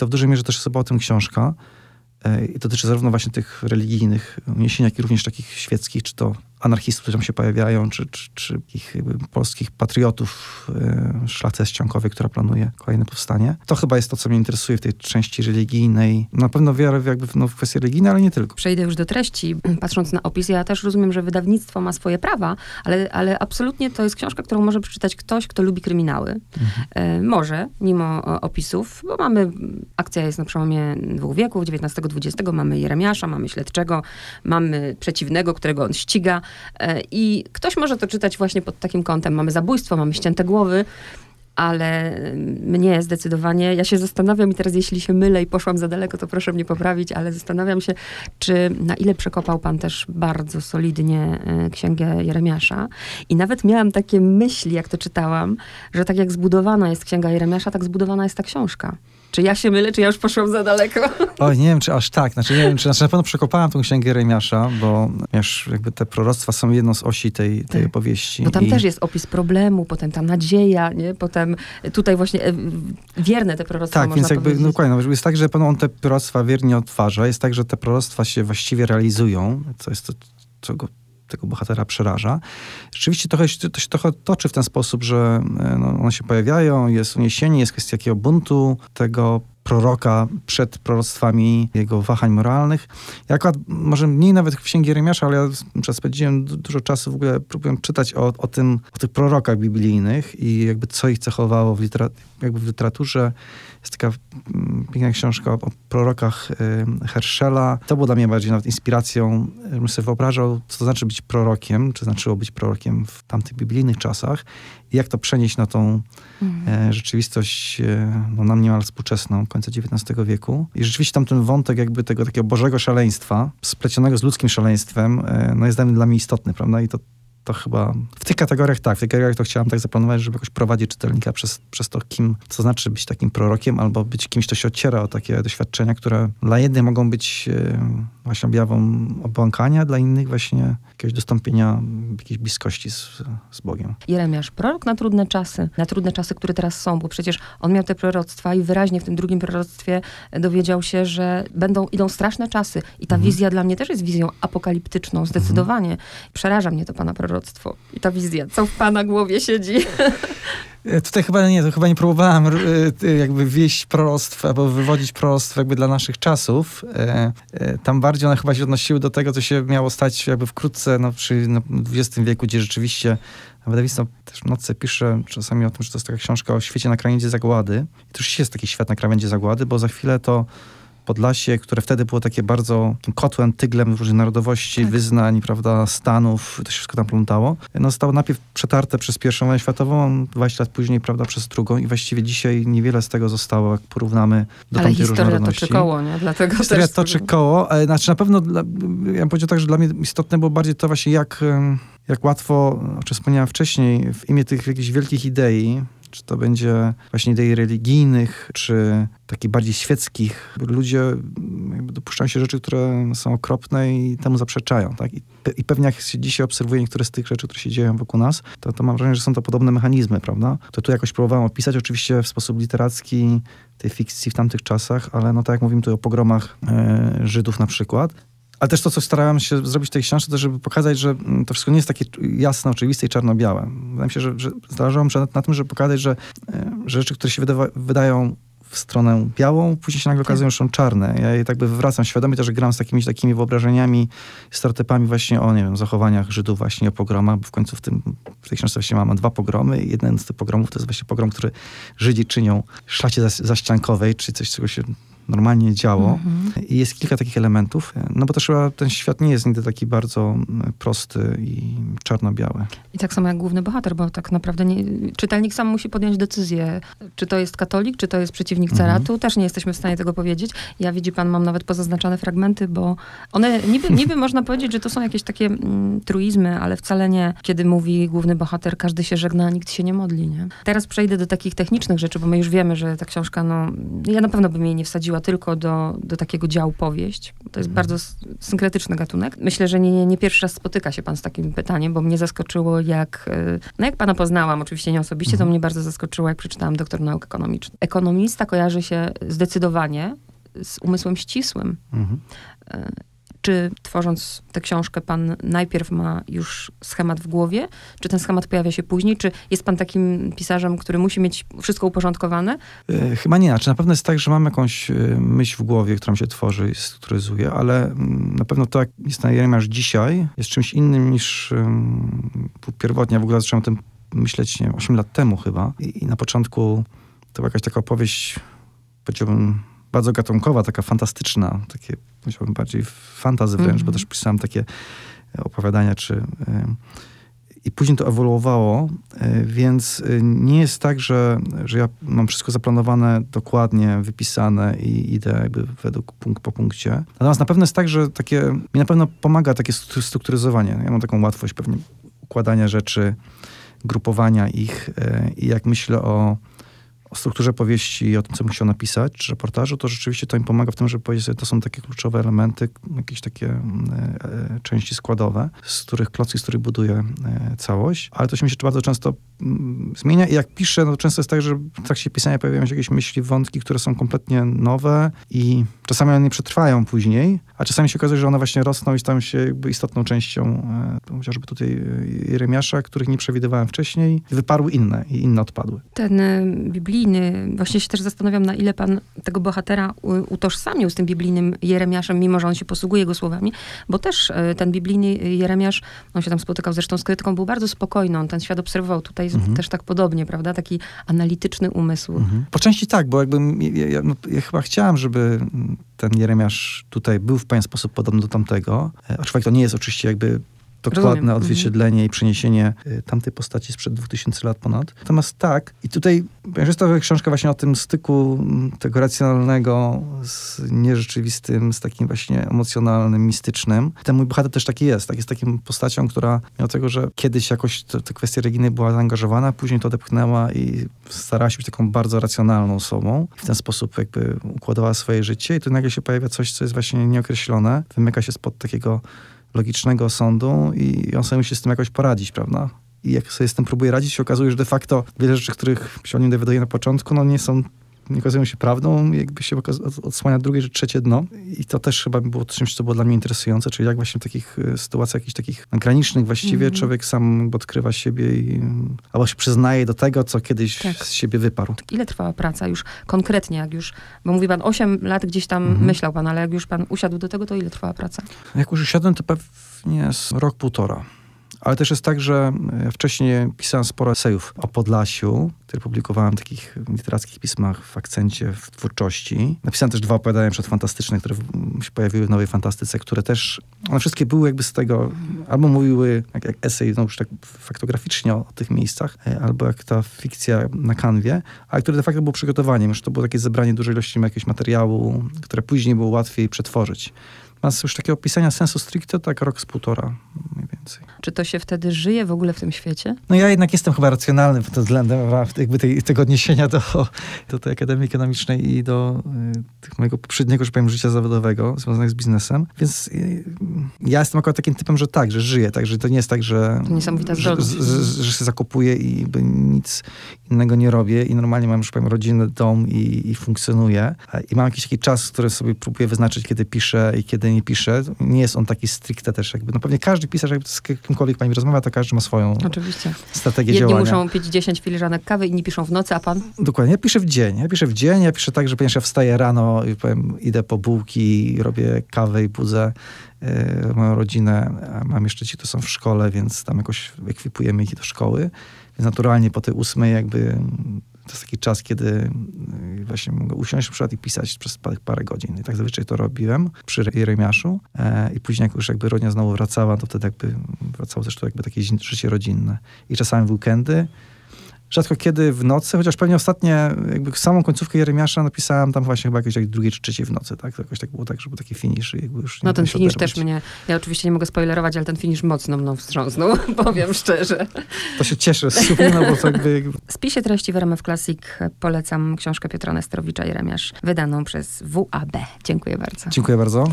To w dużej mierze też jest o tym książka. E, I dotyczy zarówno właśnie tych religijnych uniesień, jak i również takich świeckich, czy to anarchistów, którzy tam się pojawiają, czy, czy, czy takich polskich patriotów, yy, ściankowej, która planuje kolejne powstanie. To chyba jest to, co mnie interesuje w tej części religijnej. Na pewno wiarę jakby, no, w kwestie religijne, ale nie tylko. Przejdę już do treści. Patrząc na opis, ja też rozumiem, że wydawnictwo ma swoje prawa, ale, ale absolutnie to jest książka, którą może przeczytać ktoś, kto lubi kryminały. Mhm. Może, mimo opisów, bo mamy, akcja jest na przełomie dwóch wieków, XIX-XX, mamy Jeremiasza, mamy Śledczego, mamy przeciwnego, którego on ściga, E, I ktoś może to czytać właśnie pod takim kątem. Mamy zabójstwo, mamy ścięte głowy, ale mnie zdecydowanie, ja się zastanawiam i teraz jeśli się mylę i poszłam za daleko, to proszę mnie poprawić, ale zastanawiam się, czy na ile przekopał pan też bardzo solidnie e, księgę Jeremiasza. I nawet miałam takie myśli, jak to czytałam, że tak jak zbudowana jest księga Jeremiasza, tak zbudowana jest ta książka. Czy ja się mylę, czy ja już poszłam za daleko? Oj, nie wiem, czy aż tak. Znaczy, nie wiem, czy znaczy, na pewno przekopałam tą księgę Remiasza, bo wiesz, jakby te proroctwa są jedną z osi tej, tej tak. opowieści. Bo tam I... też jest opis problemu, potem tam nadzieja, nie? Potem tutaj właśnie e, wierne te proroctwa Tak, więc jakby, no, dokładnie, no, jest tak, że on te proroctwa wiernie odtwarza. Jest tak, że te proroctwa się właściwie realizują, co jest to, co go tego bohatera przeraża. Rzeczywiście trochę, to się trochę toczy w ten sposób, że e, no, one się pojawiają, jest uniesienie, jest kwestia takiego buntu, tego proroka przed proroctwami jego wahań moralnych. Ja akurat, może mniej nawet w Księgi Jeremiasza, ale ja spędziłem dużo czasu w ogóle próbując czytać o, o, tym, o tych prorokach biblijnych i jakby co ich cechowało w, jakby w literaturze. Jest taka mm, piękna książka o, prorokach y, Herschela. To było dla mnie bardziej nawet inspiracją, żebym sobie wyobrażał, co to znaczy być prorokiem, czy znaczyło być prorokiem w tamtych biblijnych czasach jak to przenieść na tą mhm. e, rzeczywistość e, no, nam niemal współczesną, końca XIX wieku. I rzeczywiście tam ten wątek jakby tego takiego bożego szaleństwa, splecionego z ludzkim szaleństwem, e, no jest dla mnie istotny, prawda? I to to chyba w tych kategoriach tak, w tych kategoriach to chciałam tak zaplanować, żeby jakoś prowadzić czytelnika przez, przez to, kim, co znaczy być takim prorokiem, albo być kimś, kto się ociera o takie doświadczenia, które dla jednych mogą być e, właśnie objawą obłąkania, dla innych właśnie jakiegoś dostąpienia jakiejś bliskości z, z Bogiem. Jeremiasz, prorok na trudne czasy, na trudne czasy, które teraz są, bo przecież on miał te proroctwa i wyraźnie w tym drugim proroctwie dowiedział się, że będą, idą straszne czasy i ta mhm. wizja dla mnie też jest wizją apokaliptyczną, zdecydowanie. Mhm. Przeraża mnie to pana proroctwo i ta wizja, co w pana głowie siedzi. E, tutaj chyba nie, to chyba nie próbowałem e, jakby wieść proroctw albo wywodzić proroctw jakby dla naszych czasów. E, tam bardziej one chyba się odnosiły do tego, co się miało stać jakby wkrótce no, przy no, XX wieku, gdzie rzeczywiście wydawnictwo też w nocce pisze czasami o tym, że to jest taka książka o świecie na krawędzi zagłady. I to już jest taki świat na krawędzi zagłady, bo za chwilę to Podlasie, które wtedy było takie bardzo kotłem, tyglem różnych narodowości, tak. wyznań, prawda, stanów, to się wszystko tam plątało. No, zostało najpierw przetarte przez pierwszą wojnę światową, 20 lat później, prawda, przez drugą i właściwie dzisiaj niewiele z tego zostało, jak porównamy do Ale historia toczy koło, nie? Dlatego historia toczy koło, ale znaczy na pewno, dla, ja bym powiedział tak, że dla mnie istotne było bardziej to właśnie jak, jak łatwo, o czym wspomniałem wcześniej, w imię tych jakichś wielkich idei, czy to będzie właśnie idei religijnych, czy takich bardziej świeckich. Ludzie dopuszczają się rzeczy, które są okropne i temu zaprzeczają. Tak? I, I, pewnie jak się dzisiaj obserwuje niektóre z tych rzeczy, które się dzieją wokół nas, to, to mam wrażenie, że są to podobne mechanizmy, prawda? To tu jakoś próbowałem opisać, oczywiście w sposób literacki tej fikcji w tamtych czasach, ale no tak jak mówimy tu o pogromach e, Żydów na przykład, ale też to, co starałem się zrobić w tej książce, to żeby pokazać, że mm, to wszystko nie jest takie jasne, oczywiste i czarno-białe. Wydaje mi się, że, że zależało mi na tym, żeby pokazać, że, e, że rzeczy, które się wydawa, wydają w stronę białą, później się nagle tak. okazują, że są czarne. Ja je tak by wywracam świadomie też, że gram z takimi takimi wyobrażeniami, stereotypami właśnie o, nie wiem, zachowaniach Żydów właśnie, o pogromach, bo w końcu w, tym, w tej książce właśnie mamy dwa pogromy jeden z tych pogromów to jest właśnie pogrom, który Żydzi czynią w szlacie zaściankowej, czyli coś, czego się normalnie działo. Mm-hmm. I jest kilka takich elementów, no bo też chyba ten świat nie jest nigdy taki bardzo mm, prosty i czarno-biały. I tak samo jak główny bohater, bo tak naprawdę nie, czytelnik sam musi podjąć decyzję, czy to jest katolik, czy to jest przeciwnik caratu. Mm-hmm. Też nie jesteśmy w stanie tego powiedzieć. Ja widzi pan, mam nawet pozaznaczane fragmenty, bo one niby, niby można powiedzieć, że to są jakieś takie mm, truizmy, ale wcale nie. Kiedy mówi główny bohater, każdy się żegna, a nikt się nie modli, nie? Teraz przejdę do takich technicznych rzeczy, bo my już wiemy, że ta książka, no, ja na pewno bym jej nie wsadziła tylko do, do takiego działu powieść. To jest Mhm. bardzo synkretyczny gatunek. Myślę, że nie, nie, pierwszy raz spotyka się pan z takim pytaniem, bo mnie zaskoczyło, jak, y, no jak pana poznałam, oczywiście nie osobiście, Mhm. to mnie bardzo zaskoczyło, jak przeczytałam doktor nauk ekonomicznych. Ekonomista kojarzy się zdecydowanie z umysłem ścisłym. Mhm. Czy tworząc tę książkę, pan najpierw ma już schemat w głowie? Czy ten schemat pojawia się później? Czy jest pan takim pisarzem, który musi mieć wszystko uporządkowane? E, Chyba nie. Znaczy, na pewno jest tak, że mam jakąś e, myśl w głowie, którą się tworzy i strukturyzuje, ale mm, na pewno to, jak jest na Jeremiasz dzisiaj, jest czymś innym niż pierwotnie. Ja w ogóle zacząłem o tym myśleć, nie wiem, 8 lat temu chyba. I, I na początku to była jakaś taka opowieść, powiedziałbym, bardzo gatunkowa, taka fantastyczna, takie, powiedziałbym, bardziej fantazy wręcz, Mhm. bo też pisałem takie e, opowiadania, czy... e, I później to ewoluowało, e, więc nie jest tak, że, że ja mam wszystko zaplanowane dokładnie, wypisane i idę jakby według punkt po punkcie. Natomiast na pewno jest tak, że takie, mi na pewno pomaga takie strukturyzowanie. Ja mam taką łatwość pewnie układania rzeczy, grupowania ich i jak myślę o, o strukturze powieści i o tym, co chciał napisać, czy reportażu, to rzeczywiście to mi pomaga w tym, żeby powiedzieć sobie, to są takie kluczowe elementy, jakieś takie mm, e, e, części składowe, z których klocki, z których buduję e, całość, ale to się mi się bardzo często mm, zmienia i jak piszę, no to często jest tak, że w trakcie pisania pojawiają się jakieś myśli, wątki, które są kompletnie nowe i czasami one nie przetrwają później, a czasami się okazuje, że one właśnie rosną i stają się jakby istotną częścią e, chociażby tutaj e, Jeremiasza, których nie przewidywałem wcześniej wyparły inne i inne odpadły. Ten y, biblijny, właśnie się też zastanawiam, na ile pan tego bohatera utożsamił z tym biblijnym Jeremiaszem, mimo że on się posługuje jego słowami, bo też y, ten biblijny Jeremiasz, on się tam spotykał zresztą z krytyką, był bardzo spokojny, on ten świat obserwował. Tutaj Mhm. też tak podobnie, prawda? Taki analityczny umysł. Mhm. Po części tak, bo jakby ja, ja, no, ja chyba chciałem, żeby ten Jeremiasz tutaj był w pewien sposób podobny do tamtego. E, Aczkolwiek to nie jest oczywiście jakby dokładne Rozumiem. odzwierciedlenie i przeniesienie e, tamtej postaci sprzed 2000 lat ponad. Natomiast tak, i tutaj, ponieważ jest to książka właśnie o tym styku tego racjonalnego z nierzeczywistym, z takim właśnie emocjonalnym, mistycznym. Ten mój bohater też taki jest. Tak jest taką postacią, która mimo tego, że kiedyś jakoś te, te kwestie Reginy była zaangażowana, później to odepchnęła i starała się być taką bardzo racjonalną osobą. W ten sposób jakby układała swoje życie i tu nagle się pojawia coś, co jest właśnie nieokreślone. Wymyka się spod takiego logicznego sądu i on sobie musi z tym jakoś poradzić, prawda? I jak sobie z tym próbuje radzić, się okazuje, że de facto wiele rzeczy, których się o nim dowiaduje na początku, no nie są nie okazują się prawdą, jakby się odsłania drugie czy trzecie dno. I to też chyba było czymś, co było dla mnie interesujące, czyli jak właśnie w takich e, sytuacjach jakichś takich granicznych właściwie Mhm. człowiek sam odkrywa siebie i mm, albo się przyznaje do tego, co kiedyś Tak. z siebie wyparł. Ile trwała praca już konkretnie, jak już, bo mówi pan 8 lat gdzieś tam Mhm. myślał pan, ale jak już pan usiadł do tego, to ile trwała praca? Jak już usiadłem, to pewnie rok, półtora. Ale też jest tak, że e, wcześniej pisałem sporo esejów o Podlasiu, które publikowałem w takich literackich pismach w akcencie, w twórczości. Napisałem też dwa opowiadania przedfantastyczne, które w- się pojawiły w Nowej Fantastyce, które też, one wszystkie były jakby z tego, albo mówiły jak, jak esej, no już tak faktograficznie o, tych miejscach, e, albo jak ta fikcja na kanwie, ale które de facto było przygotowaniem, już to było takie zebranie dużej ilości jakiegoś materiału, które później było łatwiej przetworzyć. Natomiast już takiego opisania sensu stricte, tak rok z półtora więcej. Czy to się wtedy żyje w ogóle w tym świecie? No ja jednak jestem chyba racjonalny pod tym względem, jakby tej, tego odniesienia do, do tej Akademii Ekonomicznej i do y, tych mojego poprzedniego, że powiem, życia zawodowego związanych z biznesem. Więc y, ja jestem akurat takim typem, że tak, że żyję, tak, że to nie jest tak, że, To niesamowita że, zdolność. że, że, że się zakopuję i jakby nic innego nie robię i normalnie mam, już powiem, rodzinę, dom i, i funkcjonuję. I mam jakiś taki czas, który sobie próbuję wyznaczyć, kiedy piszę i kiedy nie piszę. Nie jest on taki stricte też jakby, no pewnie każdy pisarz, jakby z kimkolwiek pani rozmawia, to każdy ma swoją Oczywiście. strategię Jedni działania. muszą pić 10 filiżanek kawy, inni piszą w nocy, a pan? Dokładnie. Ja piszę w dzień. Ja piszę w dzień. Ja piszę tak, że ponieważ ja wstaję rano i powiem, idę po bułki, robię kawę i budzę e, moją rodzinę. A mam jeszcze ci, to są w szkole, więc tam jakoś ekwipujemy ich do szkoły. Więc naturalnie po tej ósmej jakby to jest taki czas, kiedy właśnie mogę usiąść na przykład i pisać przez parę, godzin. I tak zazwyczaj to robiłem przy Jeremiaszu. E, I później jak już jakby rodzina znowu wracała, to wtedy jakby wracało też to jakby takie życie rodzinne. I czasami w weekendy, rzadko kiedy w nocy, chociaż pewnie ostatnie, jakby samą końcówkę Jeremiasza napisałem tam właśnie chyba jakieś jak drugiej czy trzeciej w nocy, tak? To jakoś tak było tak, że był taki finish i jakby już No ten finish oderwać. też mnie, ja oczywiście nie mogę spoilerować, ale ten finish mocno mną wstrząsnął, powiem szczerze. To się cieszę sumie, no bo to jakby W spisie treści w RMF Classic polecam książkę Piotra Nesterowicza Jeremiasz, wydaną przez WAB. Dziękuję bardzo. Dziękuję bardzo.